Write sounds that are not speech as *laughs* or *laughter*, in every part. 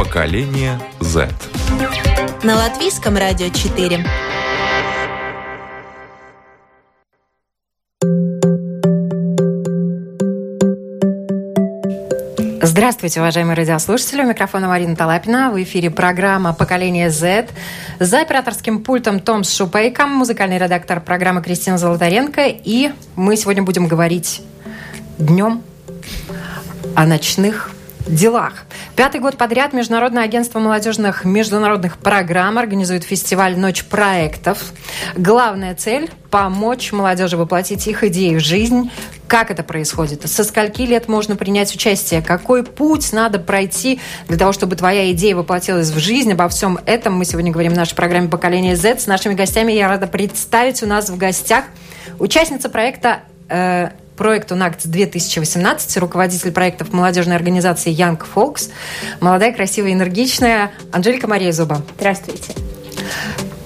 Поколение Z. На латвийском радио 4. Здравствуйте, уважаемые радиослушатели. У микрофона Марина Талапина. В эфире программа «Поколение Z». За операторским пультом Том Шупейком, музыкальный редактор программы Кристина Золотаренко. И мы сегодня будем говорить днем о ночных делах. Пятый год подряд Международное агентство молодежных международных программ организует фестиваль «Ночь проектов». Главная цель – помочь молодежи воплотить их идеи в жизнь. Как это происходит? Со скольки лет можно принять участие? Какой путь надо пройти для того, чтобы твоя идея воплотилась в жизнь? Обо всем этом мы сегодня говорим в нашей программе «Поколение Z». С нашими гостями я рада представить у нас в гостях участница проекта э, проекту НАКТ 2018, руководитель проектов молодежной организации Young Folks, молодая, красивая, энергичная Анжелика Мария Зуба. Здравствуйте.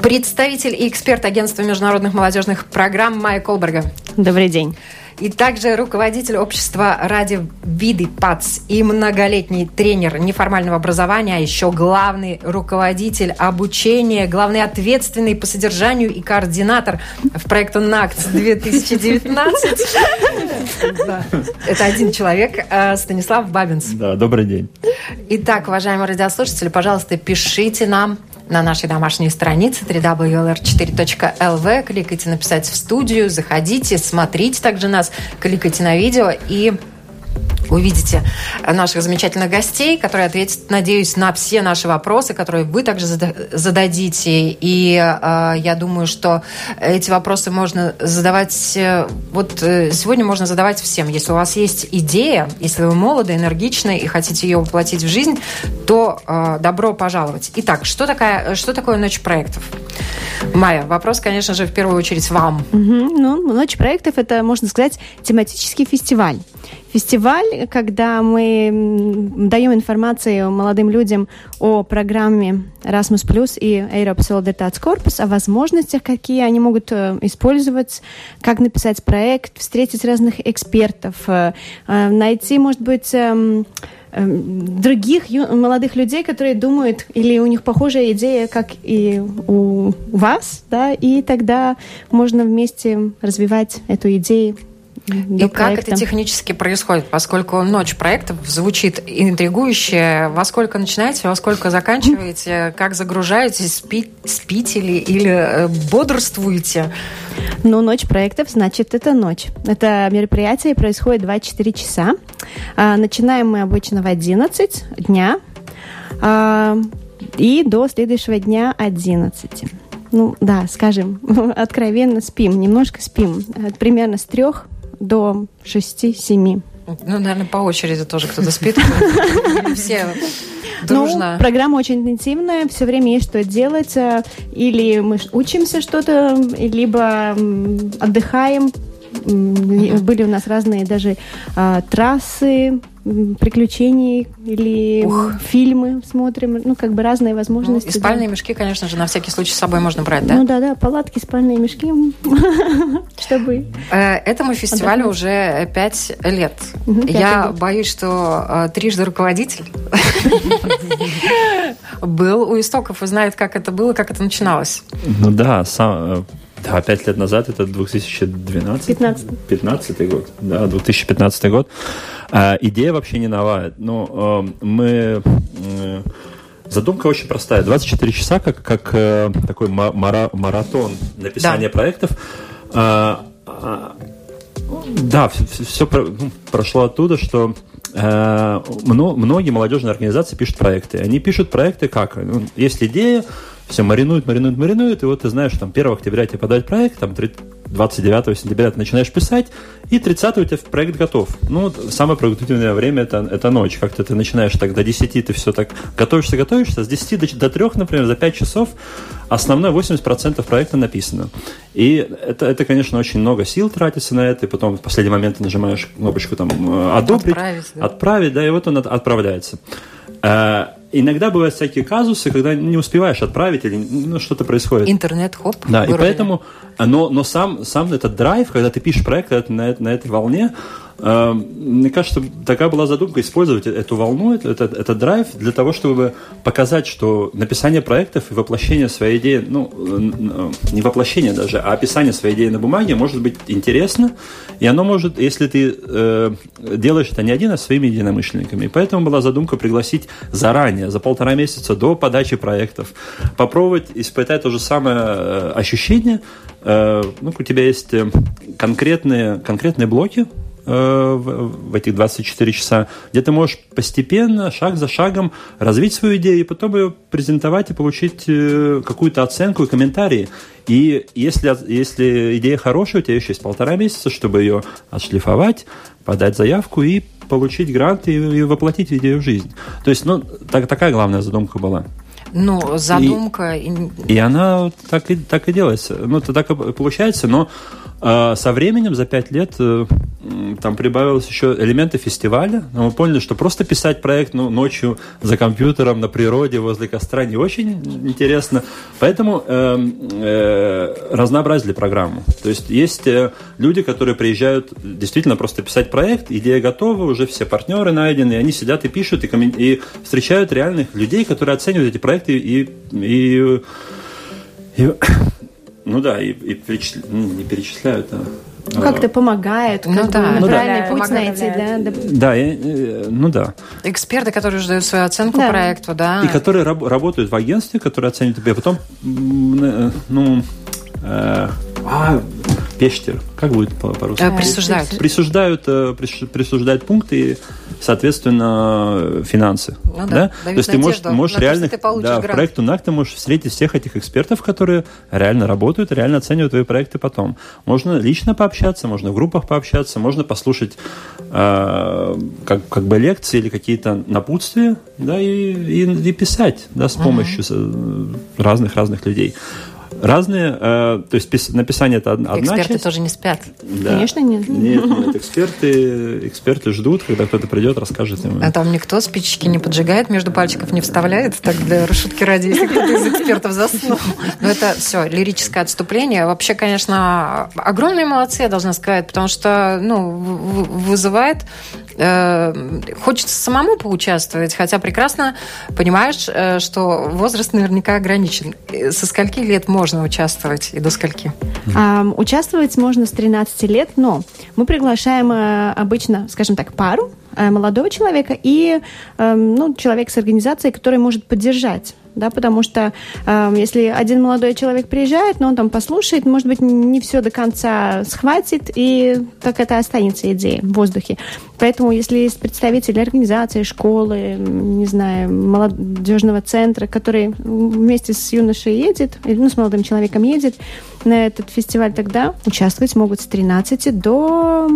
Представитель и эксперт агентства международных молодежных программ Майя Колберга. Добрый день и также руководитель общества ради виды ПАЦ и многолетний тренер неформального образования, а еще главный руководитель обучения, главный ответственный по содержанию и координатор в проекту НАКТ 2019. Это один человек, э, Станислав Бабинс. Да, добрый день. Итак, уважаемые радиослушатели, пожалуйста, пишите нам на нашей домашней странице www.lr4.lv. Кликайте «Написать в студию», заходите, смотрите также нас, кликайте на видео и увидите наших замечательных гостей, которые ответят, надеюсь, на все наши вопросы, которые вы также зададите. И э, я думаю, что эти вопросы можно задавать... Э, вот э, сегодня можно задавать всем. Если у вас есть идея, если вы молоды, энергичны и хотите ее воплотить в жизнь, то э, добро пожаловать. Итак, что, такая, что такое «Ночь проектов»? Майя, вопрос, конечно же, в первую очередь вам. Угу. Ну, «Ночь проектов» — это, можно сказать, тематический фестиваль фестиваль, когда мы даем информацию молодым людям о программе Erasmus Plus и Europe Solidaritats Corpus, о возможностях, какие они могут э, использовать, как написать проект, встретить разных экспертов, э, э, найти, может быть, эм, других молодых людей, которые думают, или у них похожая идея, как и у вас, да, и тогда можно вместе развивать эту идею и как это технически происходит, поскольку ночь проектов звучит интригующе. Во сколько начинаете, во сколько заканчиваете, *laughs* как загружаетесь, спи, спите ли или э, бодрствуете? Ну, ночь проектов, значит, это ночь. Это мероприятие происходит 24 часа. А, начинаем мы обычно в 11 дня а, и до следующего дня 11 ну да, скажем, *laughs* откровенно спим, немножко спим, примерно с трех до 6-7. Ну, наверное, по очереди тоже кто-то спит. *laughs* Все дружно. Ну, программа очень интенсивная, все время есть что делать. Э, или мы учимся что-то, либо отдыхаем. Были у нас разные даже а, трассы, приключений или Ух. фильмы смотрим, ну, как бы разные возможности. Ну, и спальные да. мешки, конечно же, на всякий случай с собой можно брать, да? Ну, да-да, палатки, спальные мешки, *laughs* чтобы... Э, этому фестивалю уже пять лет. Я боюсь, что э, трижды руководитель *laughs* был у истоков и знает, как это было, как это начиналось. Ну да, сам э, да, пять лет назад, это 2012? 15. 15 год, да, 2015 год. А, идея вообще не новая. Ну, э, мы... Э, задумка очень простая. 24 часа, как, как э, такой мара, маратон написания да. проектов. А, а, да, все, все ну, прошло оттуда, что э, многие молодежные организации пишут проекты. Они пишут проекты как? Ну, есть идея, все маринует, маринует, маринует, и вот ты знаешь, там 1 октября тебе подать проект, там 29 сентября ты начинаешь писать, и 30 у тебя проект готов. Ну, самое продуктивное время это, это ночь. Как-то ты начинаешь так до 10, ты все так готовишься, готовишься, с 10 до, до 3, например, за 5 часов основное 80% проекта написано. И это, это, конечно, очень много сил тратится на это, и потом в последний момент ты нажимаешь кнопочку там э, «одобрить», отправить, да, отправить, да и вот он отправляется. Иногда бывают всякие казусы, когда не успеваешь отправить или ну, что-то происходит. Интернет, хоп. Да, и поэтому, но, но сам, сам этот драйв, когда ты пишешь проект на, на этой волне, мне кажется, такая была задумка использовать эту волну, этот, этот драйв для того, чтобы показать, что написание проектов и воплощение своей идеи, ну, не воплощение даже, а описание своей идеи на бумаге может быть интересно, и оно может, если ты э, делаешь это не один, а своими единомышленниками. И поэтому была задумка пригласить заранее, за полтора месяца до подачи проектов, попробовать испытать то же самое э, ощущение. Э, ну, у тебя есть э, конкретные, конкретные блоки, Э, в, в этих 24 часа, где ты можешь постепенно, шаг за шагом развить свою идею и потом ее презентовать и получить э, какую-то оценку и комментарии. И если, если идея хорошая, у тебя еще есть полтора месяца, чтобы ее отшлифовать, подать заявку и получить грант и, и воплотить идею в жизнь. То есть, ну, так, такая главная задумка была. Ну, задумка... И, и она так и, так и делается. Ну, это так и получается, но э, со временем, за пять лет, э, там прибавилось еще элементы фестиваля. Но мы поняли, что просто писать проект ну, ночью за компьютером на природе возле костра не очень интересно. Поэтому э, э, разнообразили программу. То есть есть э, люди, которые приезжают действительно просто писать проект, идея готова, уже все партнеры найдены, и они сидят и пишут, и, и встречают реальных людей, которые оценивают эти проекты и, и, и ну да, и, и перечисля... ну, не перечисляют, а ну, как-то помогает, ну, как да. ну, правильный да. путь найти. Да, да, и, ну да. Эксперты, которые уже дают свою оценку да. проекту, да. И которые раб- работают в агентстве, которые оценивают тебя, потом, ну, э, а, пештер, как будет по-русски? По присуждают. Присуждают, э, присуждают пункты соответственно, финансы. Ну, да. Да? То есть ты можешь, можешь реально, да, в проекту НАК ты можешь встретить всех этих экспертов, которые реально работают, реально оценивают твои проекты потом. Можно лично пообщаться, можно в группах пообщаться, можно послушать э, как, как бы лекции или какие-то напутствия, да, и, и, и писать, да, с помощью разных-разных людей разные, э, то есть написание это одна Эксперты часть. тоже не спят. Да. Конечно, нет. Нет, нет, эксперты, эксперты ждут, когда кто-то придет, расскажет им. А там никто спички не поджигает, между пальчиков не вставляет, так для шутки ради, если кто-то из экспертов заснул. Но это все, лирическое отступление. Вообще, конечно, огромные молодцы, я должна сказать, потому что, ну, вызывает э, хочется самому поучаствовать, хотя прекрасно понимаешь, э, что возраст наверняка ограничен. Со скольки лет можно можно участвовать и до скольки? А, участвовать можно с 13 лет, но мы приглашаем э, обычно, скажем так, пару э, молодого человека и э, ну, человек с организацией, который может поддержать да, потому что э, если один молодой человек приезжает, но он там послушает, может быть, не все до конца схватит, и так это останется идея в воздухе. Поэтому, если есть представители организации, школы, не знаю, молодежного центра, который вместе с юношей едет, или ну, с молодым человеком едет на этот фестиваль, тогда участвовать могут с 13 до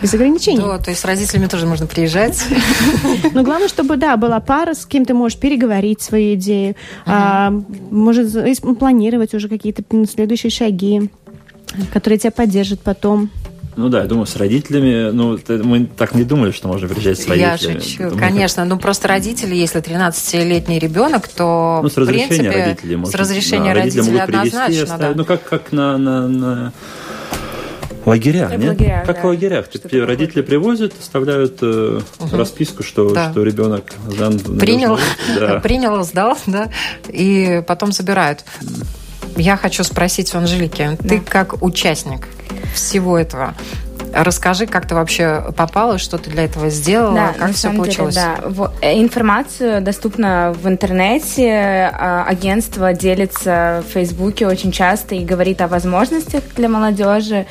без ограничений. Да, то есть с родителями тоже можно приезжать. *laughs* Но главное, чтобы, да, была пара, с кем ты можешь переговорить свои идеи, а, может планировать уже какие-то следующие шаги, которые тебя поддержат потом. Ну да, я думаю, с родителями, ну, мы так не думали, что можно приезжать с родителями. Я шучу, думаю, конечно. Как... Ну, просто родители, если 13-летний ребенок, то, ну, с разрешения принципе, родителей. Может, с разрешения да, родителей, однозначно, привести, да. Ну, как, как на, на, на Лагеря, нет? Лагерях, как да. в лагерях. Что родители такое? привозят, оставляют э, угу. расписку, что, да. что ребенок сдан. Принял, да. *laughs* принял, сдал, да, и потом забирают. Я хочу спросить у Анжелики, да. ты как участник всего этого, Расскажи, как ты вообще попала, что ты для этого сделала, да, как все получилось? Деле, да. Э, информацию доступна в интернете, а, агентство делится в Фейсбуке очень часто и говорит о возможностях для молодежи.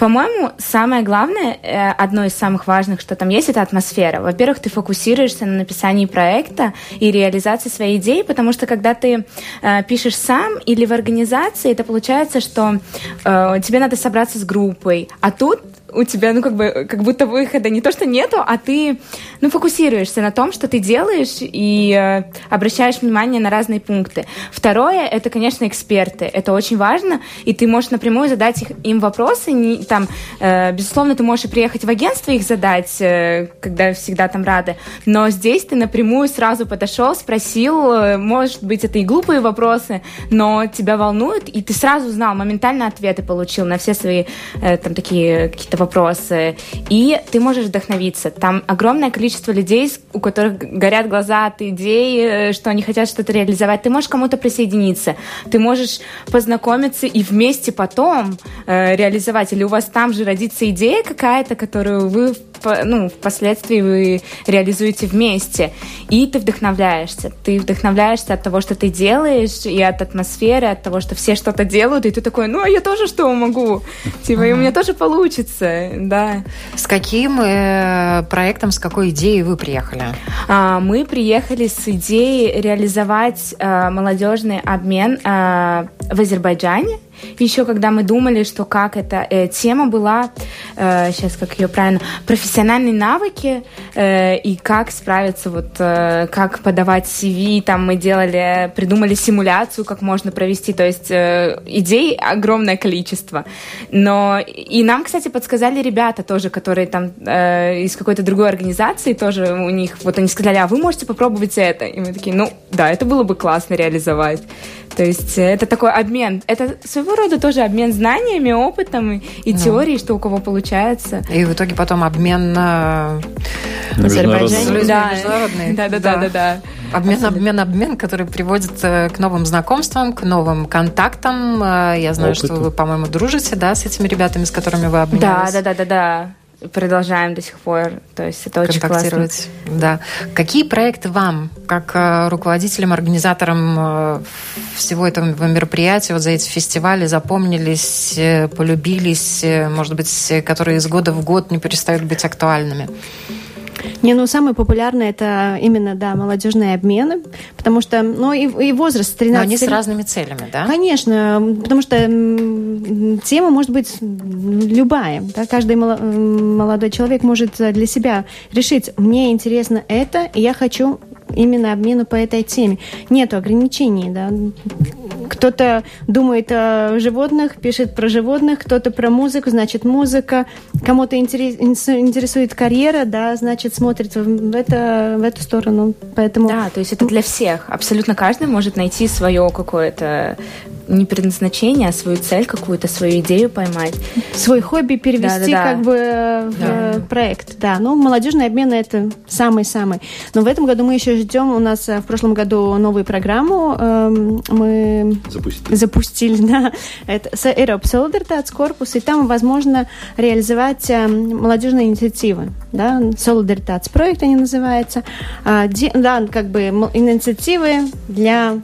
По-моему, самое главное, э, одно из самых важных, что там есть, это атмосфера. Во-первых, ты фокусируешься на написании проекта и реализации своей идеи, потому что когда ты э, пишешь сам или в организации, это получается, что э, тебе надо собраться с группой, а тут у тебя, ну, как бы, как будто выхода не то, что нету, а ты, ну, фокусируешься на том, что ты делаешь и э, обращаешь внимание на разные пункты. Второе, это, конечно, эксперты. Это очень важно, и ты можешь напрямую задать их, им вопросы. Не, там, э, безусловно, ты можешь и приехать в агентство их задать, э, когда всегда там рады, но здесь ты напрямую сразу подошел, спросил, э, может быть, это и глупые вопросы, но тебя волнуют, и ты сразу знал, моментально ответы получил на все свои э, там такие какие-то вопросы, и ты можешь вдохновиться. Там огромное количество людей, у которых горят глаза от идей, э, что они хотят что-то реализовать. Ты можешь кому-то присоединиться, ты можешь познакомиться и вместе потом э, реализовать. Или у вас там же родится идея какая-то, которую вы ну, впоследствии вы реализуете вместе. И ты вдохновляешься. Ты вдохновляешься от того, что ты делаешь, и от атмосферы, от того, что все что-то делают, и ты такой, ну, а я тоже что могу? Типа, и у меня тоже получится, да. С каким э, проектом, с какой идеей вы приехали? А, мы приехали с идеей реализовать э, молодежный обмен э, в Азербайджане еще когда мы думали, что как эта э, тема была, э, сейчас как ее правильно, профессиональные навыки э, и как справиться, вот э, как подавать CV, там мы делали, придумали симуляцию, как можно провести, то есть э, идей огромное количество. Но и нам, кстати, подсказали ребята тоже, которые там э, из какой-то другой организации тоже у них, вот они сказали, а вы можете попробовать это? И мы такие, ну да, это было бы классно реализовать. То есть э, это такой обмен. Это своего рода тоже обмен знаниями, опытом и, и ну. теорией, что у кого получается. И в итоге потом обмен на, Азербайджане. Да. Да, да, да, да, да. Обмен, обмен, обмен, который приводит э, к новым знакомствам, к новым контактам. Э, я знаю, Опыту. что вы, по-моему, дружите, да, с этими ребятами, с которыми вы обменялись. Да, да, да, да, да продолжаем до сих пор. То есть это очень классно. Да. Какие проекты вам, как э, руководителям, организаторам э, всего этого мероприятия, вот за эти фестивали запомнились, э, полюбились, может быть, которые из года в год не перестают быть актуальными? Не, ну самое популярное это именно, да, молодежные обмены, потому что, ну и, и возраст 13 Но они с разными целями, да? Конечно, потому что тема может быть любая, да, каждый молодой человек может для себя решить, мне интересно это, и я хочу именно обмену по этой теме. Нет ограничений, да. Кто-то думает о животных, пишет про животных, кто-то про музыку, значит музыка. Кому-то интересует карьера, да, значит смотрит в, это, в эту сторону. Поэтому... Да, то есть это для всех. Абсолютно каждый может найти свое какое-то не предназначение, а свою цель какую-то, свою идею поймать. Свой хобби перевести да, да, да. как бы в да. проект, да. Ну, молодежный обмен это самый-самый. Но в этом году мы еще ждем, у нас э, в прошлом году новую программу эм, мы запустили, запустили *laughs* да, это Europe Solidaritats корпус, и там возможно реализовать эм, молодежные инициативы, да, Solidaritats проект они называются, а, да, как бы инициативы для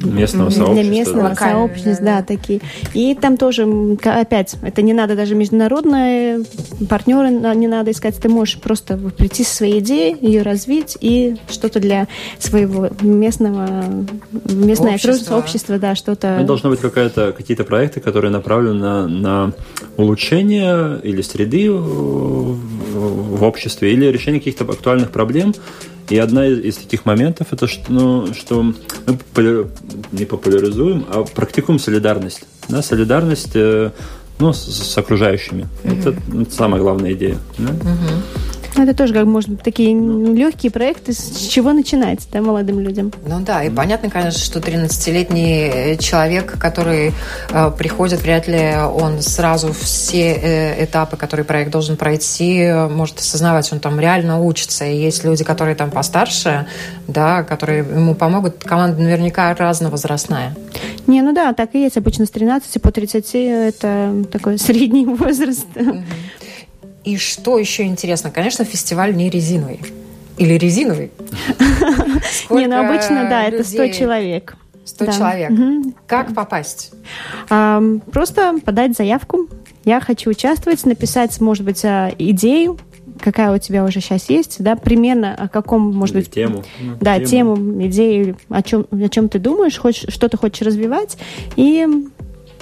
местного сообщества. Для местного да. сообщества, да, такие. И там тоже, опять, это не надо даже международные партнеры не надо искать, ты можешь просто прийти со своей идеей, ее развить и что-то для своего местного, местное общество, общество да, что-то... Ну, должно быть какая-то, какие-то проекты, которые направлены на, на улучшение или среды в, в обществе, или решение каких-то актуальных проблем, и одна из, таких моментов это что, ну, что мы не популяризуем, а практикуем солидарность. Да, солидарность э, ну, с, с окружающими. Mm-hmm. Это, это самая главная идея. Да? Mm-hmm. Это тоже как может быть такие ну. легкие проекты, с чего начинать, да, молодым людям. Ну да, и понятно, конечно, что 13-летний человек, который э, приходит, вряд ли он сразу все э, этапы, которые проект должен пройти, может осознавать, он там реально учится. И есть люди, которые там постарше, да, которые ему помогут. Команда наверняка разновозрастная. Не, ну да, так и есть. Обычно с 13 по 30 это такой *laughs* средний возраст. Mm-hmm. И что еще интересно? Конечно, фестиваль не резиновый. Или резиновый. *laughs* Не, ну обычно, да, это 100 человек. 100 человек. Как попасть? Просто подать заявку. Я хочу участвовать, написать, может быть, а, идею, какая у тебя уже сейчас есть, да, примерно о каком, может Или быть, тему. Да, тему, тему идею, о чем, о чем ты думаешь, хочешь, что ты хочешь развивать, и,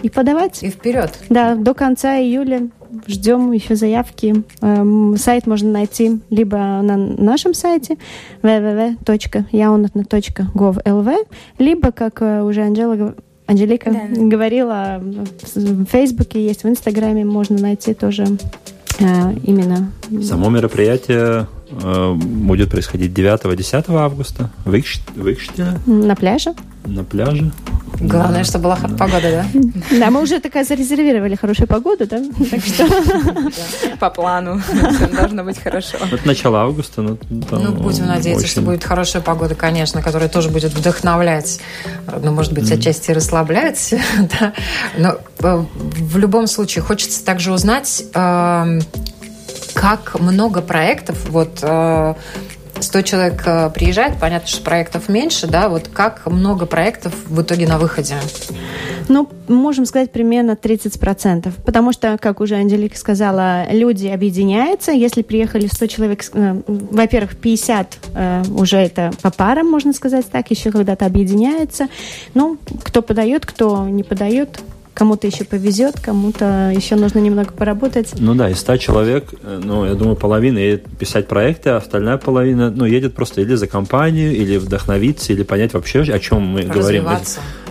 и подавать. И вперед. Да, до конца июля ждем еще заявки. Эм, сайт можно найти либо на нашем сайте www.yaunatna.gov.lv, либо, как э, уже Анжела Анжелика да. говорила, в Фейсбуке есть, в Инстаграме можно найти тоже э, именно. Само мероприятие э, будет происходить 9-10 августа в Икштине. На пляже. На пляже. Главное, да. чтобы была да. погода, да? *laughs* Да, мы уже такая зарезервировали хорошую погоду, да? *laughs* Так что... По плану. *laughs* Все должно быть хорошо. Это начало августа. Ну, ну будем надеяться, что будет хорошая погода, конечно, которая тоже будет вдохновлять, ну, может быть, отчасти расслаблять, да. Но э, в любом случае хочется также узнать, эм, как много проектов вот 100 человек э, приезжает, понятно, что проектов меньше, да, вот как много проектов в итоге на выходе? Ну, можем сказать примерно 30%, потому что, как уже Анжелика сказала, люди объединяются. Если приехали 100 человек, э, во-первых, 50 э, уже это по парам, можно сказать так, еще когда-то объединяется. Ну, кто подает, кто не подает, кому-то еще повезет, кому-то еще нужно немного поработать. Ну да, из 100 человек, э, ну, я думаю, половина едет писать проекты, а остальная половина, ну, едет просто или за компанию, или вдохновиться, или понять вообще, о чем мы говорим.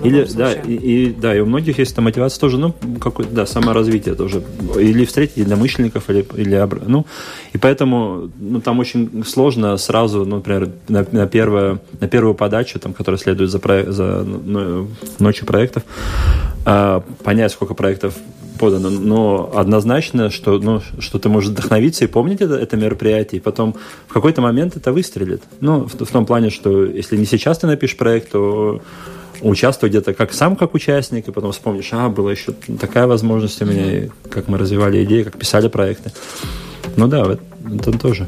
Или, да, и, и, да, и у многих есть там мотивация тоже, ну, какое да, саморазвитие тоже. Или встретить для мышленников, или, или ну, и поэтому, ну, там очень сложно сразу, ну, например, на, на, первое, на первую подачу, там, которая следует за, за ну, ночью проектов, э, понять, сколько проектов подано, но однозначно, что, ну, что ты можешь вдохновиться и помнить это, это мероприятие, и потом в какой-то момент это выстрелит. Ну, в, в том плане, что если не сейчас ты напишешь проект, то участвуй где-то как сам как участник, и потом вспомнишь, а, была еще такая возможность у меня, как мы развивали идеи, как писали проекты. Ну да, это тоже.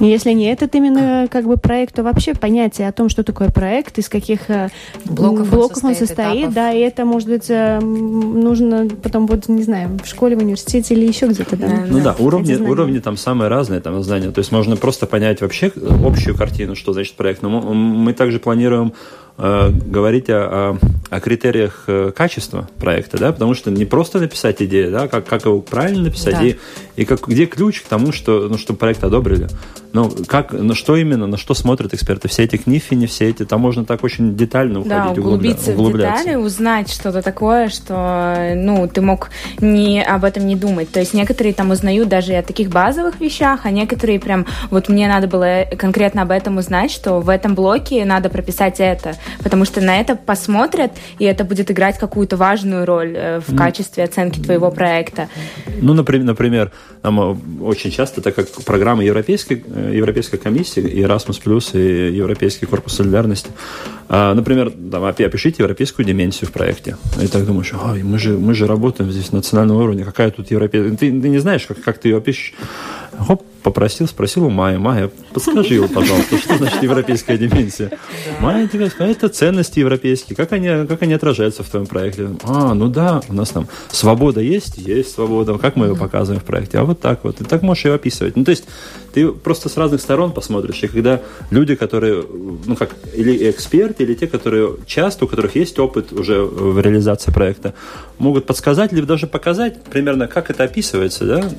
Если не этот именно как бы проект, то вообще понятие о том, что такое проект, из каких э, блоков, блоков он состоит, он состоит да, и это, может быть, э, нужно потом будет, не знаю, в школе, в университете или еще где-то. Да? Ну да, да уровни, уровни там самые разные, там знания. То есть можно просто понять вообще общую картину, что значит проект. Но мы также планируем э, говорить о, о, о критериях э, качества проекта, да, потому что не просто написать идею, да, как, как его правильно написать, да. и, и как, где ключ к тому, что, ну, чтобы проект одобрили. Ну, как, на что именно, на что смотрят эксперты? Все эти книфи, не все эти, там можно так очень детально уходить, да, углубиться углубляться. в детали, узнать что-то такое, что, ну, ты мог не, об этом не думать. То есть некоторые там узнают даже о таких базовых вещах, а некоторые прям, вот мне надо было конкретно об этом узнать, что в этом блоке надо прописать это, потому что на это посмотрят, и это будет играть какую-то важную роль э, в качестве оценки твоего проекта. Ну, например, например нам э, очень часто, так как программа европейской, э, Европейской комиссии, Erasmus+, и Европейский корпус солидарности, а, например, там, опишите европейскую дименсию в проекте. И так думаешь, ой, мы же, мы же работаем здесь на национальном уровне, какая тут европейская... Ты, ты не знаешь, как, как ты ее опишешь. Хоп, попросил, спросил у Майи, Майя, подскажи его, пожалуйста, что значит европейская дименсия? Майя тебе скажет, это ценности европейские, как они, как они отражаются в твоем проекте? А, ну да, у нас там свобода есть, есть свобода, как мы ее показываем в проекте? А вот так вот, и так можешь ее описывать. Ну, то есть ты просто с разных сторон посмотришь, и когда люди, которые, ну, как, или эксперты, или те, которые часто, у которых есть опыт уже в реализации проекта, могут подсказать, или даже показать примерно, как это описывается, да,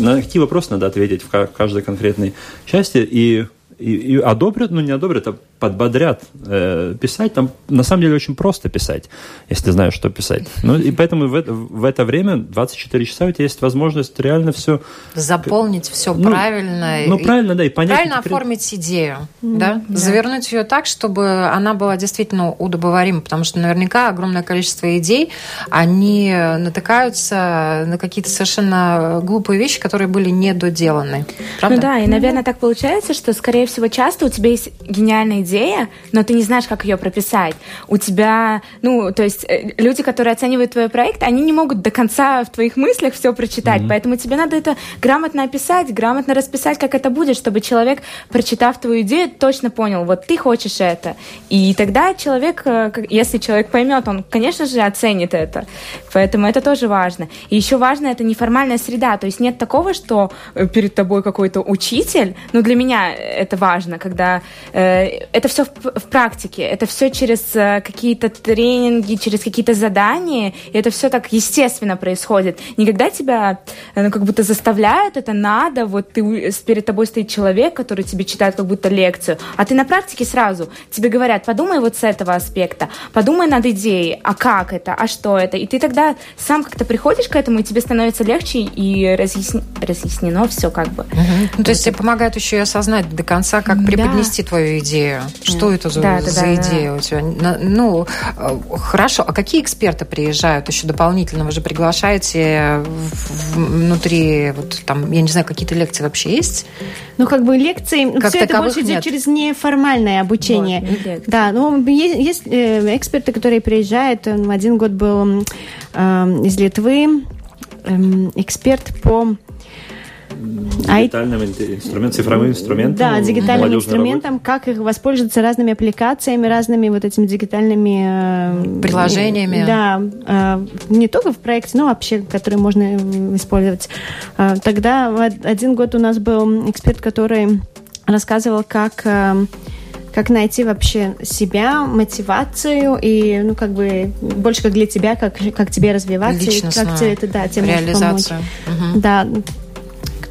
на какие вопросы надо ответить в каждой конкретной части, и и, и одобрят, но не одобрят, а подбодрят э, писать. Там на самом деле очень просто писать, если знаешь, что писать. Ну, и поэтому в это, в это время, 24 часа, у тебя есть возможность реально все... Заполнить все ну, правильно. Ну, правильно, да, и понять... Правильно оформить идею, mm-hmm. да? да? Завернуть ее так, чтобы она была действительно удобоварима, потому что наверняка огромное количество идей, они натыкаются на какие-то совершенно глупые вещи, которые были недоделаны. Правда? Ну да, и, наверное, так получается, что, скорее всего, часто у тебя есть гениальная идея, но ты не знаешь, как ее прописать. У тебя, ну, то есть э, люди, которые оценивают твой проект, они не могут до конца в твоих мыслях все прочитать, mm-hmm. поэтому тебе надо это грамотно описать, грамотно расписать, как это будет, чтобы человек, прочитав твою идею, точно понял, вот ты хочешь это. И тогда человек, э, если человек поймет, он, конечно же, оценит это. Поэтому это тоже важно. И еще важно, это неформальная среда, то есть нет такого, что э, перед тобой какой-то учитель, ну, для меня это важно, когда э, это все в, в практике, это все через э, какие-то тренинги, через какие-то задания, и это все так естественно происходит. Никогда тебя, э, ну, как будто заставляют, это надо, вот ты, перед тобой стоит человек, который тебе читает как будто лекцию, а ты на практике сразу, тебе говорят, подумай вот с этого аспекта, подумай над идеей, а как это, а что это, и ты тогда сам как-то приходишь к этому, и тебе становится легче, и разъясни, разъяснено все как бы. Угу. Ну, то есть тебе помогает еще и осознать до конца, как преподнести да. твою идею. Что это за, да, за да, идея да. у тебя? Ну, э, хорошо. А какие эксперты приезжают еще дополнительно? Вы же приглашаете внутри, вот там, я не знаю, какие-то лекции вообще есть? Ну, как бы лекции, как все это больше нет. идет через неформальное обучение. Вот, да, ну, есть, есть э, эксперты, которые приезжают. Один год был э, из Литвы, э, эксперт по Дигитальным инструментам, цифровым инструментам. Да, дигитальным инструментам, работе. как их воспользоваться разными аппликациями, разными вот этими дигитальными... Э, Приложениями. Да, э, не только в проекте, но вообще, которые можно использовать. Э, тогда один год у нас был эксперт, который рассказывал, как как найти вообще себя, мотивацию и, ну, как бы, больше как для тебя, как, как тебе развиваться. Личностную и как тебе это, да, тебе реализацию. Угу. Да,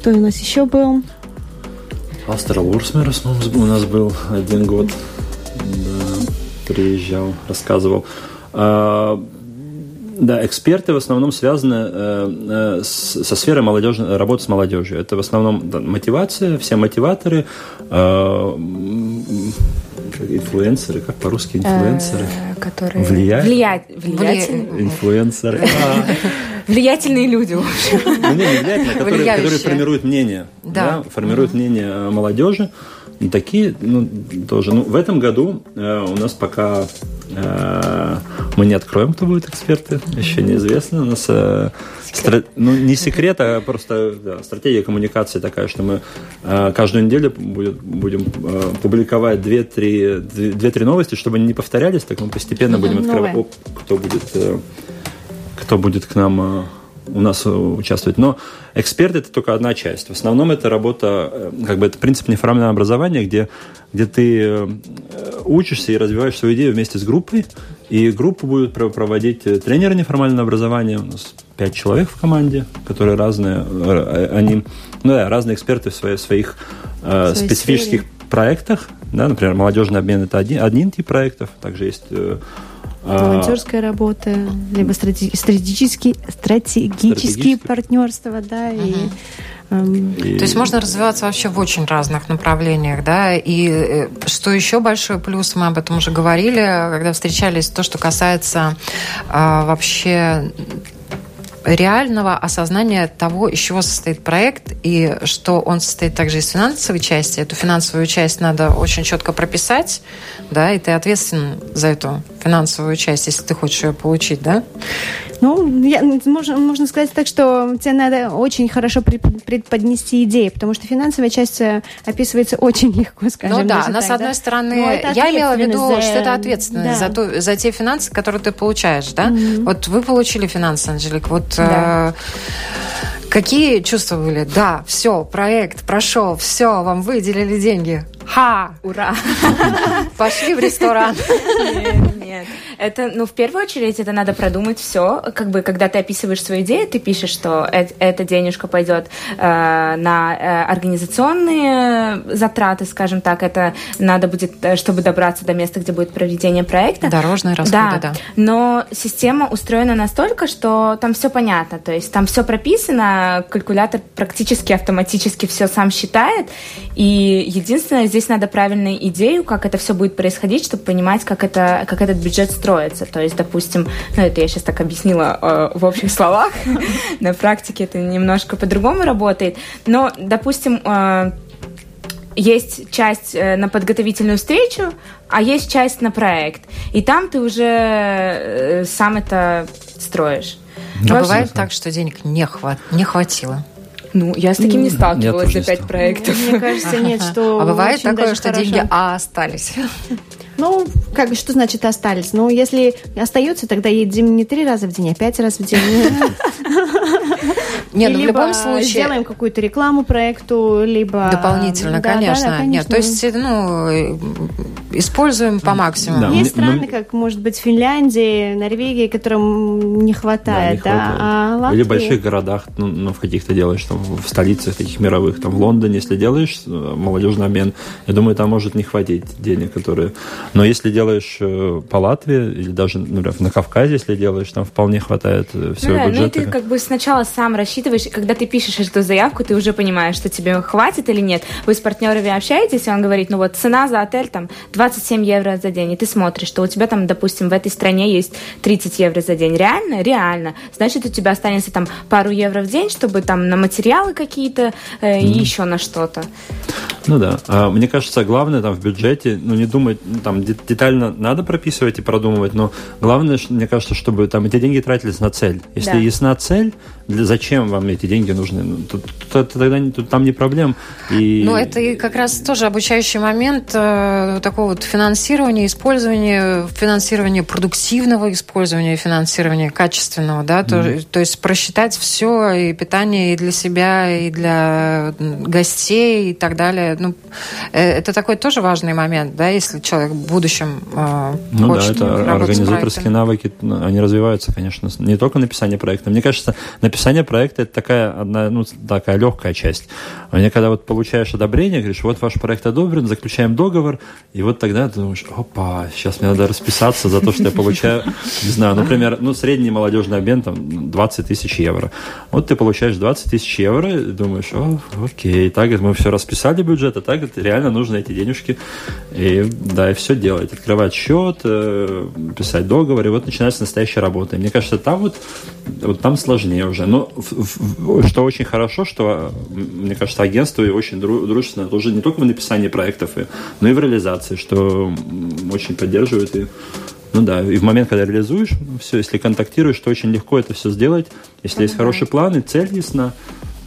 кто у нас еще был? Астер Лурсмерс у нас был один год. Да, приезжал, рассказывал. А, да, эксперты в основном связаны э, э, с, со сферой молодежи, работы с молодежью. Это в основном да, мотивация, все мотиваторы, э, инфлюенсеры, как по-русски инфлюенсеры? Э, которые... Влиять? Влиять. Влиятельные. Инфлюенсеры. Влиятельные люди, в общем. Ну, не, влиятельные, которые, которые формируют мнение. Да. да формируют мнение молодежи. И такие, ну, тоже. Ну, в этом году э, у нас пока э, мы не откроем, кто будет эксперты, еще неизвестно. У нас э, стра... ну, не секрет, а просто да, стратегия коммуникации такая, что мы э, каждую неделю будет, будем э, публиковать 2-3 новости, чтобы они не повторялись, так мы постепенно будем открывать, О, кто будет, э, кто будет к нам э, у нас э, участвовать. Но эксперт это только одна часть. В основном это работа, э, как бы это принцип неформального образования, где, где ты учишься и развиваешь свою идею вместе с группой. И группу будут проводить тренеры неформального образования. У нас пять человек в команде, которые разные, они, ну да, разные эксперты в своих, своих э, специфических сфере. проектах. Да, например, молодежный обмен это один, один тип проектов. Также есть волонтерская работа, либо стратегические, стратегические партнерства, да, и эм, то есть можно развиваться вообще в очень разных направлениях, да, и э, что еще большой плюс, мы об этом уже говорили, когда встречались, то, что касается а, вообще реального осознания того, из чего состоит проект, и что он состоит также из финансовой части. Эту финансовую часть надо очень четко прописать, да, и ты ответственен за эту финансовую часть, если ты хочешь ее получить, да? Ну, я, можно, можно сказать так, что тебе надо очень хорошо преподнести идеи, потому что финансовая часть э, описывается очень легко, скажем. Ну да, она, с одной да? стороны, я имела в виду, за... что это ответственность да. за, то, за те финансы, которые ты получаешь, да? Mm-hmm. Вот вы получили финансы, Анжелик, вот... Да. Э, Какие чувства были? Да, все, проект прошел, все, вам выделили деньги. Ха! Ура! Пошли в ресторан. Нет. Это, ну, в первую очередь, это надо продумать все. Как бы, когда ты описываешь свою идею, ты пишешь, что э эта денежка пойдет э, на э, организационные затраты, скажем так. Это надо будет, э, чтобы добраться до места, где будет проведение проекта. Дорожные расходы, да. да. Но система устроена настолько, что там все понятно. То есть там все прописано, калькулятор практически автоматически все сам считает. И единственное, здесь надо правильную идею, как это все будет происходить, чтобы понимать, как, это, как этот бюджет строится. То есть, допустим, ну это я сейчас так объяснила э, в общих словах, *laughs* на практике это немножко по-другому работает. Но, допустим, э, есть часть э, на подготовительную встречу, а есть часть на проект. И там ты уже э, сам это строишь. А бывает так, что денег не, хват... не хватило? Ну, я с таким не сталкивалась за пять проектов. Мне кажется, нет, *laughs* что... А бывает такое, что деньги А остались? *laughs* Ну, как что значит остались? Ну, если остается, тогда едем не три раза в день, а пять раз в день. *laughs* Нет, ну, в любом случае... сделаем какую-то рекламу проекту, либо... Дополнительно, да, конечно. Да, да, конечно. Нет, то есть, ну, используем по максимуму. Да, Есть страны, ну, как, может быть, Финляндия, Норвегия, которым не хватает, да, не да? А. Или в больших городах, ну, ну, в каких-то делаешь, там, в столицах таких мировых, там, в Лондоне, если делаешь э, молодежный обмен, я думаю, там может не хватить денег, которые... Но если делаешь э, по Латвии, или даже, например, на Кавказе, если делаешь, там вполне хватает э, всего ну, да, бюджета. Ну, ты как бы сначала сам рассчитываешь, когда ты пишешь эту заявку, ты уже понимаешь, что тебе хватит или нет. Вы с партнерами общаетесь, и он говорит, ну вот цена за отель там 27 евро за день, и ты смотришь, что у тебя там, допустим, в этой стране есть 30 евро за день. Реально? Реально. Значит, у тебя останется там пару евро в день, чтобы там на материалы какие-то э, mm. и еще на что-то. Ну да. А, мне кажется, главное там в бюджете, ну не думать, ну, там детально надо прописывать и продумывать, но главное, мне кажется, чтобы там эти деньги тратились на цель. Если да. ясна цель, для, зачем вам эти деньги нужны? Ну, тут, тут, тогда тут, там не проблем. И... Ну, это и как раз тоже обучающий момент э, такого вот финансирования, использования, финансирования продуктивного использования, финансирования качественного, да, то, то есть просчитать все, и питание и для себя, и для гостей, и так далее. Ну, э, это такой тоже важный момент, да, если человек в будущем э, ну, хочет да, это организаторские навыки, они развиваются, конечно, не только написание проекта. Мне кажется, написание проекта это такая одна, ну, такая легкая часть. А мне когда вот получаешь одобрение, говоришь, вот ваш проект одобрен, заключаем договор, и вот тогда ты думаешь, опа, сейчас мне надо расписаться за то, что я получаю, не знаю, например, ну, средний молодежный обмен там 20 тысяч евро. Вот ты получаешь 20 тысяч евро, и думаешь, о, окей, так мы все расписали бюджет, а так реально нужно эти денежки, и да, и все делать, открывать счет, э, писать договор, и вот начинается настоящая работа. И мне кажется, там вот, вот там сложнее уже. Но что очень хорошо, что, мне кажется, агентство очень дружественно тоже не только в написании проектов, но и в реализации, что очень поддерживает и ну да, и в момент, когда реализуешь, все, если контактируешь, то очень легко это все сделать. Если есть хороший план и цель ясна,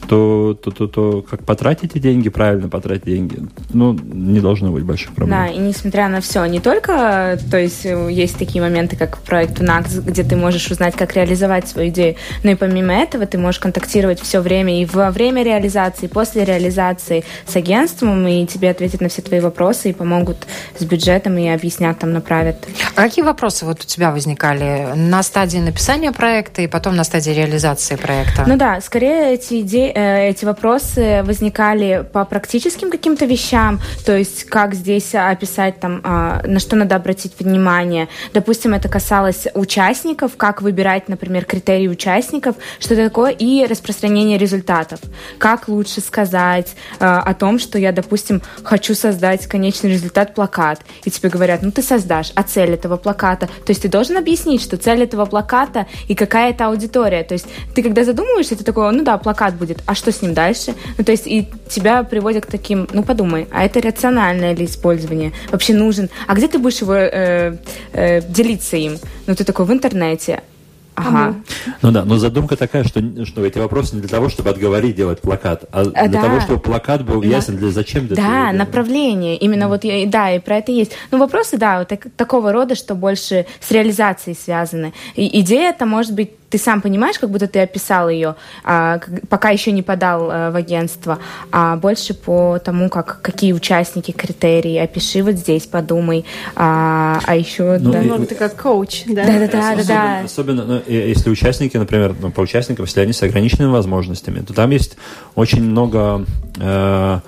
то, то, то, то как потратить эти деньги, правильно потратить деньги, ну, не должно быть больших проблем. Да, и несмотря на все, не только, то есть есть такие моменты, как проект УНАКС, где ты можешь узнать, как реализовать свою идею, но и помимо этого ты можешь контактировать все время и во время реализации, и после реализации с агентством, и тебе ответят на все твои вопросы и помогут с бюджетом и объяснят, там направят. А какие вопросы вот у тебя возникали на стадии написания проекта и потом на стадии реализации проекта? Ну да, скорее эти идеи, Э, эти вопросы возникали по практическим каким-то вещам, то есть как здесь описать там, а, на что надо обратить внимание. Допустим, это касалось участников, как выбирать, например, критерии участников, что такое, и распространение результатов. Как лучше сказать э, о том, что я, допустим, хочу создать конечный результат плакат, и тебе говорят, ну ты создашь, а цель этого плаката? То есть ты должен объяснить, что цель этого плаката и какая это аудитория. То есть ты когда задумываешься, ты такой, ну да, плакат будет, а что с ним дальше? Ну, то есть и тебя приводят к таким, ну, подумай, а это рациональное ли использование? Вообще нужен? А где ты будешь его э, э, делиться им? Ну, ты такой в интернете. Ага. Ну да, но задумка такая, что, что эти вопросы не для того, чтобы отговорить делать плакат, а, а для да. того, чтобы плакат был ясен для зачем. Для да, направление. Именно mm. вот я, да, и про это есть. Ну вопросы, да, вот так, такого рода, что больше с реализацией связаны. И идея это может быть ты сам понимаешь, как будто ты описал ее, а, пока еще не подал а, в агентство, а больше по тому, как какие участники, критерии, опиши вот здесь, подумай, а, а еще... Ну, да. ну, ты как коуч, да? Да, да, да, да. да. Особенно, ну, если участники, например, ну, по участникам, если они с ограниченными возможностями, то там есть очень много... Э,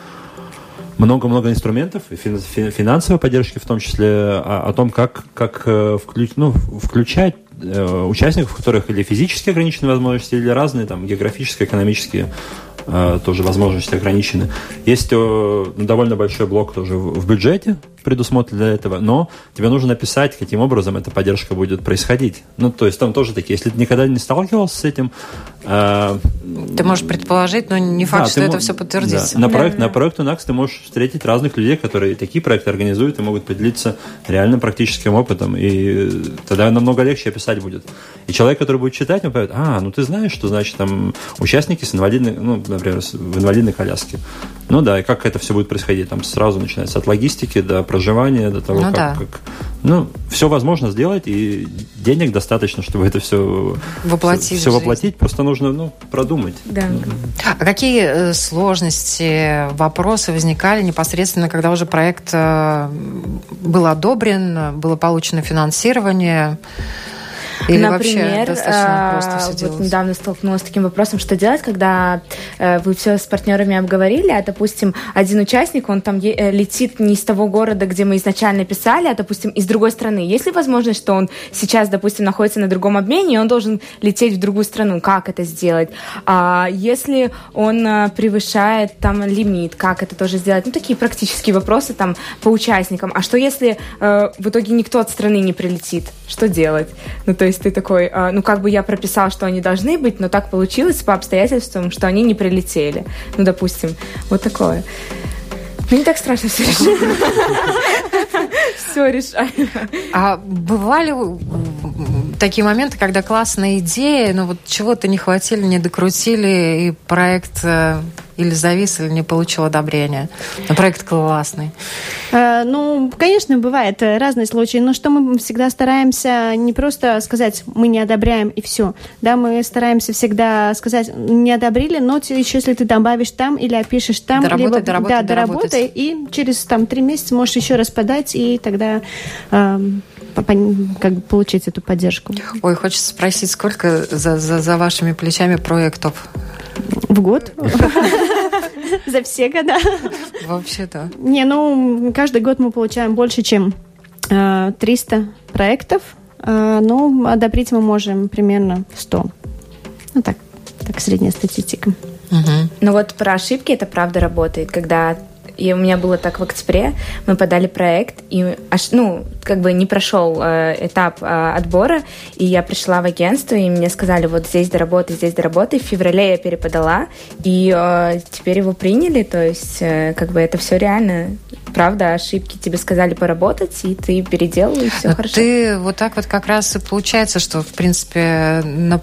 много-много инструментов, финансовой поддержки в том числе, о, о том, как, как э, включ, ну, включать э, участников, у которых или физически ограниченные возможности, или разные там географические, экономические э, тоже возможности ограничены. Есть э, довольно большой блок тоже в бюджете, предусмотрен для этого, но тебе нужно написать, каким образом эта поддержка будет происходить. Ну, то есть там тоже такие, если ты никогда не сталкивался с этим... Э, ты можешь предположить, но не факт, да, что это все подтвердится. Да. На, проект, да. на проект UNAX ты можешь встретить разных людей, которые такие проекты организуют и могут поделиться реально практическим опытом, и тогда намного легче описать будет. И человек, который будет читать, он поймет, а, ну ты знаешь, что значит там участники с инвалидной, ну, например, в инвалидной коляске. Ну да, и как это все будет происходить, там сразу начинается от логистики до проживания, до того, ну, как, да. как... Ну, все возможно сделать, и денег достаточно, чтобы это все воплотить. Все, все воплотить, просто нужно ну, продумать. Да. А какие э, сложности, вопросы возникали непосредственно, когда уже проект э, был одобрен, было получено финансирование? Или Например, просто все вот недавно столкнулась с таким вопросом, что делать, когда э, вы все с партнерами обговорили, а, допустим, один участник, он там э, летит не из того города, где мы изначально писали, а, допустим, из другой страны. Есть ли возможность, что он сейчас, допустим, находится на другом обмене, и он должен лететь в другую страну? Как это сделать? А если он э, превышает там лимит, как это тоже сделать? Ну, такие практические вопросы там по участникам. А что если э, в итоге никто от страны не прилетит? Что делать? Ну, то есть ты такой, а, ну как бы я прописал, что они должны быть, но так получилось по обстоятельствам, что они не прилетели. Ну, допустим, вот такое. Мне не так страшно все решить. Все решаемо. А бывали такие моменты, когда классная идея, но вот чего-то не хватили, не докрутили, и проект э, или завис, или не получил одобрения. Но проект классный. Э, ну, конечно, бывает разные случаи, но что мы всегда стараемся не просто сказать, мы не одобряем и все. Да, мы стараемся всегда сказать, не одобрили, но еще если ты добавишь там или опишешь там, доработай, либо доработай, да, доработай, и через там три месяца можешь еще раз подать, и тогда э, как бы получить эту поддержку. Ой, хочется спросить, сколько за, за, за вашими плечами проектов? В год? За все года. Вообще-то. Не, ну, каждый год мы получаем больше, чем 300 э, проектов. Э, ну, одобрить мы можем примерно 100. Ну, так, так средняя статистика. Угу. Ну вот про ошибки это правда работает, когда и у меня было так в октябре. Мы подали проект, и аж, ну, как бы не прошел э, этап э, отбора, и я пришла в агентство, и мне сказали, вот здесь доработай, здесь доработай. В феврале я переподала, и э, теперь его приняли, то есть э, как бы это все реально. Правда, ошибки тебе сказали поработать, и ты переделал, и все Но хорошо. Ты вот так вот как раз и получается, что, в принципе, на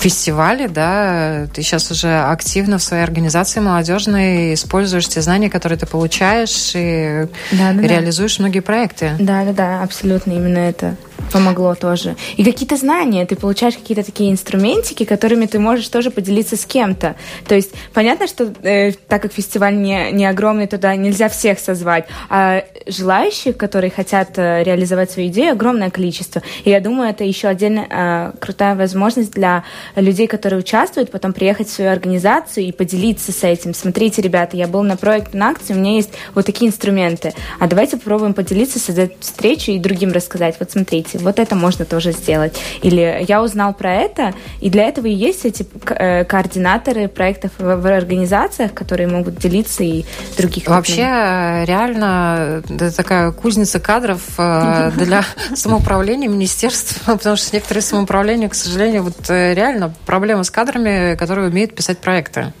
фестивале, да, ты сейчас уже активно в своей организации молодежной используешь те знания, которые ты получаешь, и да, да, реализуешь да. многие проекты. Да, да, да, абсолютно именно это помогло тоже. И какие-то знания, ты получаешь какие-то такие инструментики, которыми ты можешь тоже поделиться с кем-то. То есть понятно, что э, так как фестиваль не, не огромный, туда нельзя всех созвать, а желающих, которые хотят э, реализовать свою идею, огромное количество. И я думаю, это еще отдельно э, крутая возможность для людей, которые участвуют, потом приехать в свою организацию и поделиться с этим. Смотрите, ребята, я был на проект на акции, у меня есть вот такие инструменты. А давайте попробуем поделиться, создать встречу и другим рассказать. Вот смотрите, вот это можно тоже сделать. Или я узнал про это, и для этого и есть эти э, координаторы проектов в, организациях, которые могут делиться и других. Вообще, э, реально, это такая кузница кадров э, *laughs* для самоуправления министерства, *laughs* потому что некоторые самоуправления, к сожалению, вот реально проблема с кадрами, которые умеют писать проекты.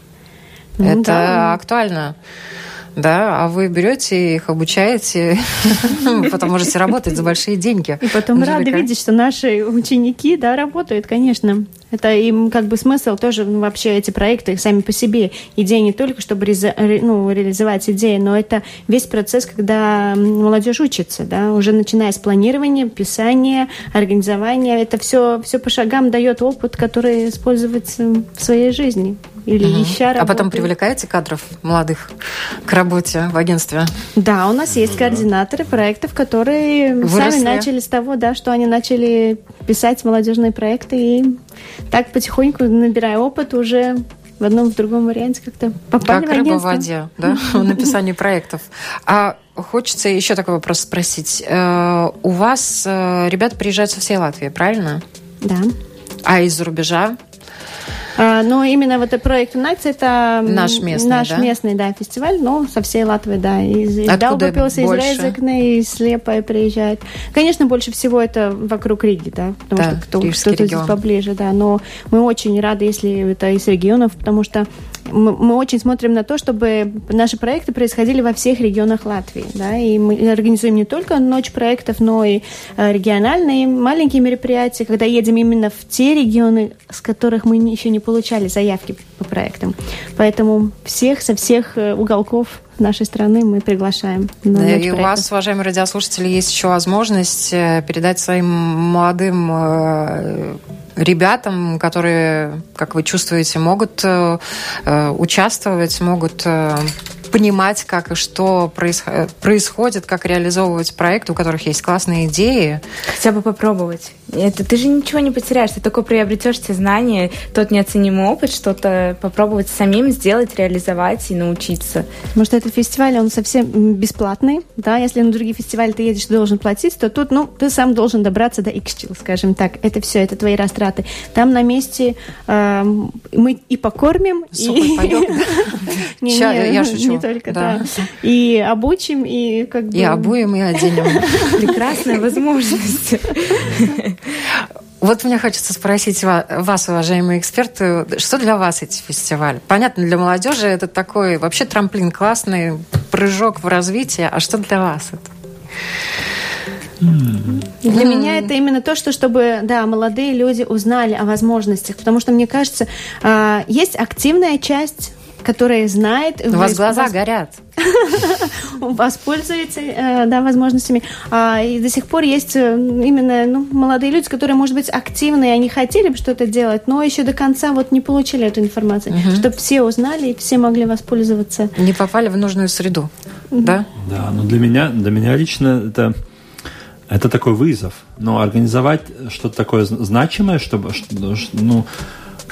Ну, это да. актуально. Да, а вы берете их, обучаете, *laughs* потом можете работать за большие деньги. И потом рады видеть, что наши ученики, да, работают, конечно. Это им как бы смысл тоже ну, вообще эти проекты сами по себе. Идея не только, чтобы ну, реализовать идеи, но это весь процесс, когда молодежь учится, да, уже начиная с планирования, писания, организования. Это все, все по шагам дает опыт, который использовать в своей жизни или угу. ища работу. А потом привлекаете кадров молодых к работе в агентстве? Да, у нас есть координаторы проектов, которые Выросли. сами начали с того, да, что они начали писать молодежные проекты и так потихоньку, набирая опыт, уже в одном, в другом варианте как-то попали как в рыба в воде, да, *laughs* в написании проектов. А хочется еще такой вопрос спросить. Э, у вас э, ребята приезжают со всей Латвии, правильно? Да. А из-за рубежа? А, но именно вот этот проект Nights это наш местный, наш да? местный да, фестиваль, но со всей Латвии, да. Из, из Даугавпилса, из Резекне, из Слепая приезжает. Конечно, больше всего это вокруг Риги, да, потому да, что кто, кто-то здесь поближе, да. Но мы очень рады, если это из регионов, потому что мы, очень смотрим на то, чтобы наши проекты происходили во всех регионах Латвии. Да, и мы организуем не только ночь проектов, но и э, региональные маленькие мероприятия, когда едем именно в те регионы, с которых мы еще не получали заявки по проектам. Поэтому всех со всех э, уголков нашей страны мы приглашаем. На да, и у вас, уважаемые радиослушатели, есть еще возможность э, передать своим молодым ребятам, которые, как вы чувствуете, могут э, э участвовать, могут э, понимать, как и что происходит, как реализовывать проекты, у которых есть классные идеи. Хотя бы попробовать. Это, ты же ничего не потеряешь, ты только приобретешь те знания, тот неоценимый опыт, что-то попробовать самим сделать, реализовать и научиться. Может, этот фестиваль, он совсем бесплатный, да, если на другие фестивали ты едешь, ты должен платить, то тут, ну, ты сам должен добраться до Иксчил, скажем так. Это все, это твои растраты. Там на месте э, мы и покормим, и... *laughs* Я шучу только, да. да. И обучим, и как бы... И обуем, и оденем. *laughs* Прекрасная возможность. Вот мне хочется спросить вас, уважаемые эксперты, что для вас эти фестивали? Понятно, для молодежи это такой вообще трамплин классный, прыжок в развитие. А что для вас это? Для меня это именно то, что чтобы, да, молодые люди узнали о возможностях, потому что мне кажется, а, есть активная часть которая знает... У вас глаза вас... горят. *laughs* Воспользуется, э, да, возможностями. А, и до сих пор есть э, именно ну, молодые люди, которые, может быть, активные, они хотели бы что-то делать, но еще до конца вот не получили эту информацию, угу. чтобы все узнали и все могли воспользоваться. Не попали в нужную среду, да? Да, но для меня, для меня лично это это такой вызов. Но организовать что-то такое значимое, чтобы, ну,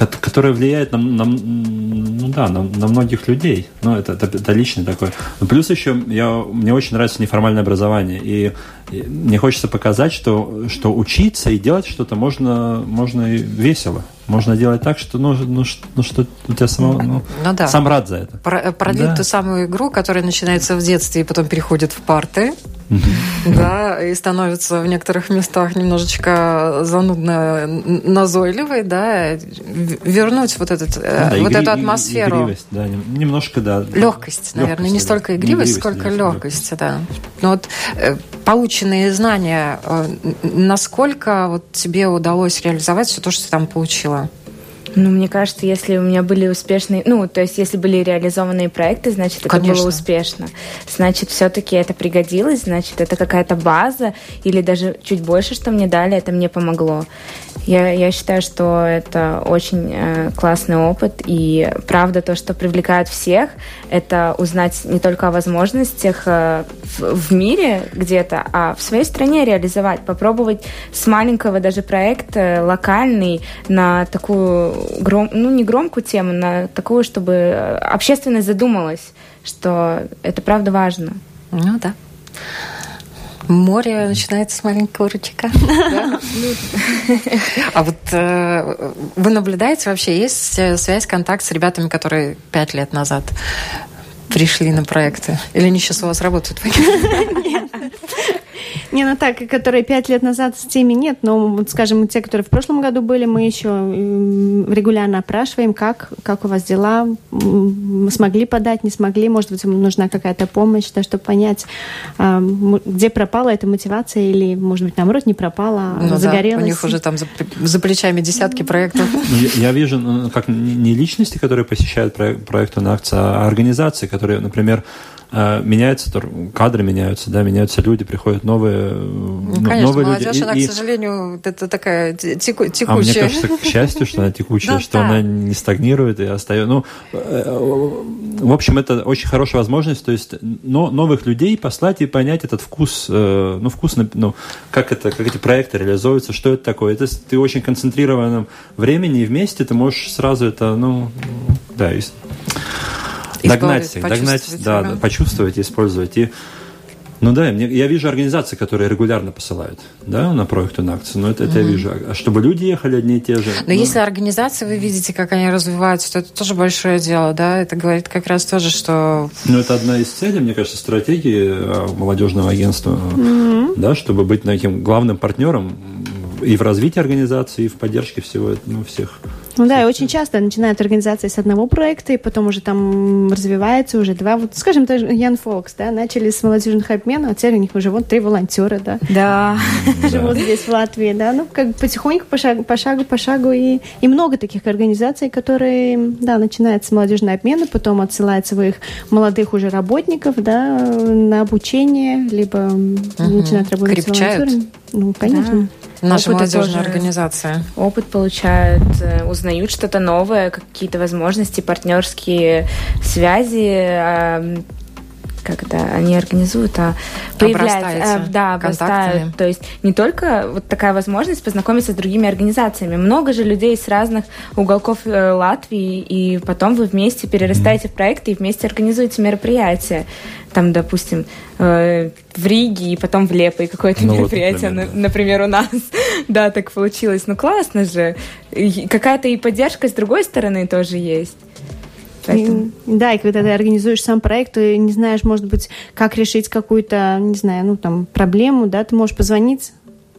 которое влияет на, на, ну да, на, на многих людей. Ну, это, это, это личный такой. Но плюс еще я, мне очень нравится неформальное образование. И, и мне хочется показать, что, что учиться и делать что-то можно, можно и весело. Можно делать так, что, ну, ну, ну что у тебя самого, ну, ну, да. сам рад за это. Про, продлить да. ту самую игру, которая начинается в детстве и потом переходит в парты да, и становится в некоторых местах немножечко занудно назойливой, да, вернуть вот, этот, э, да, вот игри, эту атмосферу. Игривость, да, немножко, да. Легкость, наверное, легкость, не столько игривость, игривость сколько легкость, да. Но вот э, полученные знания, э, насколько вот тебе удалось реализовать все то, что ты там получила? Ну, мне кажется, если у меня были успешные, ну, то есть, если были реализованные проекты, значит, это Конечно. было успешно. Значит, все-таки это пригодилось, значит, это какая-то база, или даже чуть больше, что мне дали, это мне помогло. Я, я считаю, что это очень э, классный опыт, и правда то, что привлекает всех, это узнать не только о возможностях э, в, в мире где-то, а в своей стране реализовать, попробовать с маленького даже проекта э, локальный на такую гром, ну не громкую тему, на такую, чтобы общественность задумалась, что это правда важно. Ну да. Море начинается с маленького ручейка. *laughs* А вот э, вы наблюдаете вообще, есть э, связь, контакт с ребятами, которые пять лет назад пришли на проекты? Или они сейчас у вас работают? *laughs* *laughs* Нет. Не, ну так, которые пять лет назад с теми нет, но, вот, скажем, те, которые в прошлом году были, мы еще регулярно опрашиваем, как, как у вас дела, смогли подать, не смогли, может быть, нужна какая-то помощь, да, чтобы понять, где пропала эта мотивация или, может быть, наоборот, не пропала, а ну, загорелась. Да, у них уже там за, за плечами десятки проектов. Ну, я, я вижу, ну, как не личности, которые посещают проект, проект на акции, а организации, которые, например, а, меняются кадры меняются, да, меняются люди, приходят новые, ну, конечно, новые молодежь, люди. она, и, к сожалению, это такая теку, текучая. А мне кажется, к счастью, что она текучая, что она не стагнирует и остается. Ну, э, в общем, это очень хорошая возможность, то есть но, новых людей послать и понять этот вкус, э, ну, вкус, ну, как это, как эти проекты реализуются, что это такое. Это ты очень концентрированном времени и вместе ты можешь сразу это, ну, да, догнать их, догнать, да, да, почувствовать, использовать. И, ну да, мне, я вижу организации, которые регулярно посылают да, на проекты на акции, но это, это mm-hmm. я вижу. А чтобы люди ехали одни и те же. Но ну... если организации, вы видите, как они развиваются, то это тоже большое дело, да? Это говорит как раз тоже, что... Ну, это одна из целей, мне кажется, стратегии а, молодежного агентства, mm-hmm. да, чтобы быть таким главным партнером и в развитии организации, и в поддержке всего, ну, всех. Ну да, и очень часто начинают организации с одного проекта, и потом уже там развивается уже два. Вот, скажем, даже Ян Фокс, да, начали с молодежных обменов, а теперь у них уже вот три волонтера, да. Да. *laughs* Живут здесь, в Латвии, да. Ну, как потихоньку, по шагу, по шагу, по шагу. И, и много таких организаций, которые, да, начинают с молодежного обмена, потом отсылают своих молодых уже работников, да, на обучение, либо начинают работать Крепчают. с волонтерами. Ну, конечно. Да. Наша Опыт молодежная организация. Опыт получают, э, узнают что-то новое, какие-то возможности, партнерские связи, как это они организуют, а появляется, э, да, обрастают. То есть не только вот такая возможность познакомиться с другими организациями. Много же людей с разных уголков э, Латвии, и потом вы вместе перерастаете в проекты и вместе организуете мероприятия. Там, допустим, э, в Риге и потом в Лепо и какое-то ну, мероприятие, вот, например, да. например, у нас. *laughs* да, так получилось. Ну классно же. Какая-то и поддержка с другой стороны тоже есть. Поэтому... да, и когда ты организуешь сам проект, ты не знаешь, может быть, как решить какую-то, не знаю, ну там проблему, да, ты можешь позвонить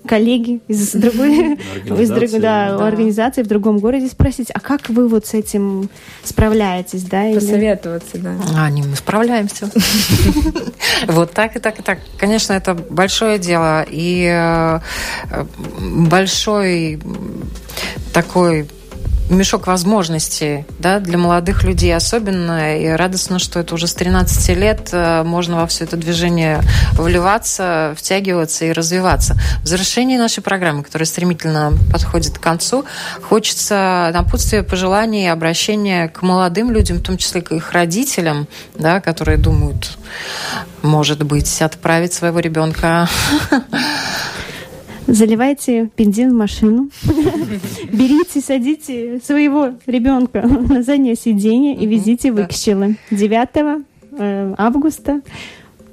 коллеги из *laughs* другой, из другой да, да. организации в другом городе спросить, а как вы вот с этим справляетесь, да? Посоветоваться, да. А, не, мы справляемся. *laughs* Вот так и так и так. Конечно, это большое дело и э, большой такой мешок возможностей да, для молодых людей особенно. И радостно, что это уже с 13 лет э, можно во все это движение вливаться, втягиваться и развиваться. В завершении нашей программы, которая стремительно подходит к концу, хочется напутствие, пожеланий и обращения к молодым людям, в том числе к их родителям, да, которые думают, может быть, отправить своего ребенка *laughs* заливайте бензин в машину, *laughs* берите, садите своего ребенка на заднее сиденье и везите в Икщелы 9 э, августа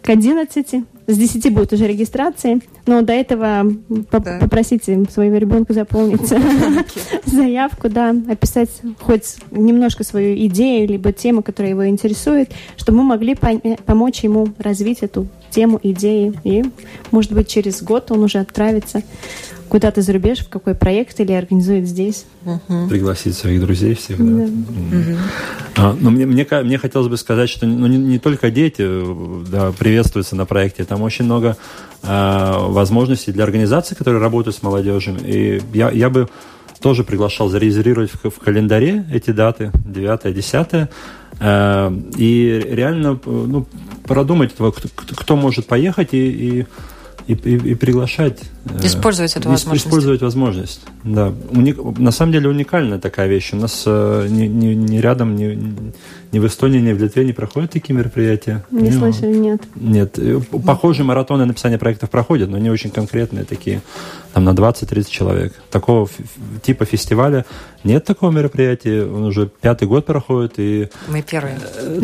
к 11 с 10 будет уже регистрация, но до этого да. попросите своего ребенка заполнить *laughs* заявку, да, описать хоть немножко свою идею, либо тему, которая его интересует, чтобы мы могли помочь ему развить эту тему, идеи. И, может быть, через год он уже отправится куда-то за рубеж, в какой проект или организует здесь. Угу. Пригласить своих друзей всех, да. да. Угу. А, но мне, мне, мне хотелось бы сказать, что ну, не, не только дети да, приветствуются на проекте, там очень много э, возможностей для организаций, которые работают с молодежью. И я, я бы тоже приглашал зарезервировать в, в календаре эти даты, 9 10 э, и реально ну, продумать, кто, кто может поехать и, и и, и, и приглашать. Э, использовать эту возможность. Использовать возможность, да. Уник, на самом деле уникальная такая вещь. У нас э, не, не, не рядом, не, ни в Эстонии, ни в Литве не проходят такие мероприятия. Не ну, слышали, нет. Нет. Похожие маратоны написания проектов проходят, но не очень конкретные такие, там на 20-30 человек. Такого типа фестиваля нет такого мероприятия, он уже пятый год проходит. И, Мы первые. Э,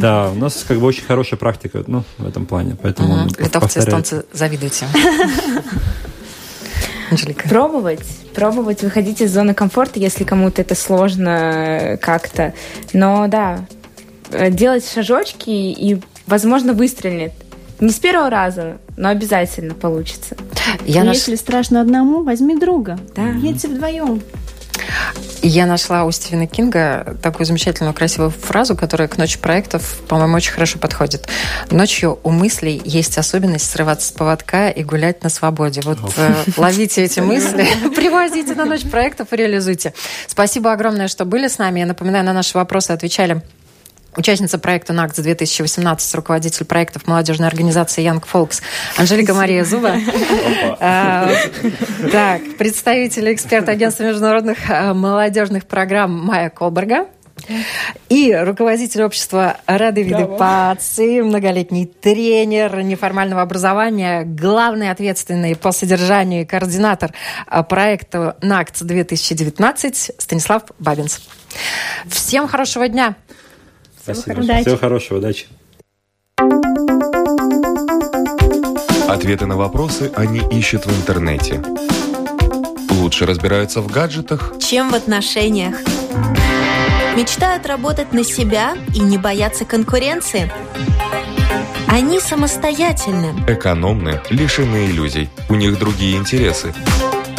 да, у нас как бы очень хорошая практика ну, в этом плане. Поэтому Литовцы, эстонцы, завидуйте. Анжелика? Пробовать, пробовать выходить из зоны комфорта, если кому-то это сложно как-то. Но да, э, делать шажочки и, возможно, выстрелит. Не с первого раза, но обязательно получится. Я наш... Если страшно одному, возьми друга. Да. Едьте вдвоем. Я нашла у Стивена Кинга такую замечательную, красивую фразу, которая к ночи проектов, по-моему, очень хорошо подходит. Ночью у мыслей есть особенность срываться с поводка и гулять на свободе. Вот э, ловите эти *laughs* мысли, *laughs* привозите на ночь проектов и реализуйте. Спасибо огромное, что были с нами. Я напоминаю, на наши вопросы отвечали Участница проекта НАКС-2018, руководитель проектов молодежной организации Young Folks Анжелика Мария Зуба. А, так, представитель эксперт агентства международных а, молодежных программ Майя Колберга. И руководитель общества Рады виды Паци, многолетний тренер неформального образования, главный ответственный по содержанию и координатор а, проекта НАКЦ 2019 Станислав Бабинц. Всем хорошего дня! Спасибо. Удачи. Всего хорошего, удачи. Ответы на вопросы они ищут в интернете. Лучше разбираются в гаджетах, чем в отношениях. Мечтают работать на себя и не бояться конкуренции. Они самостоятельны. Экономны, лишены иллюзий. У них другие интересы.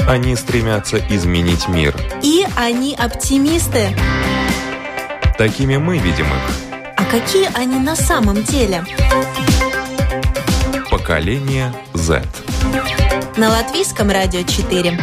Они стремятся изменить мир. И они оптимисты. Такими мы видим их. А какие они на самом деле? Поколение Z. На латвийском радио 4.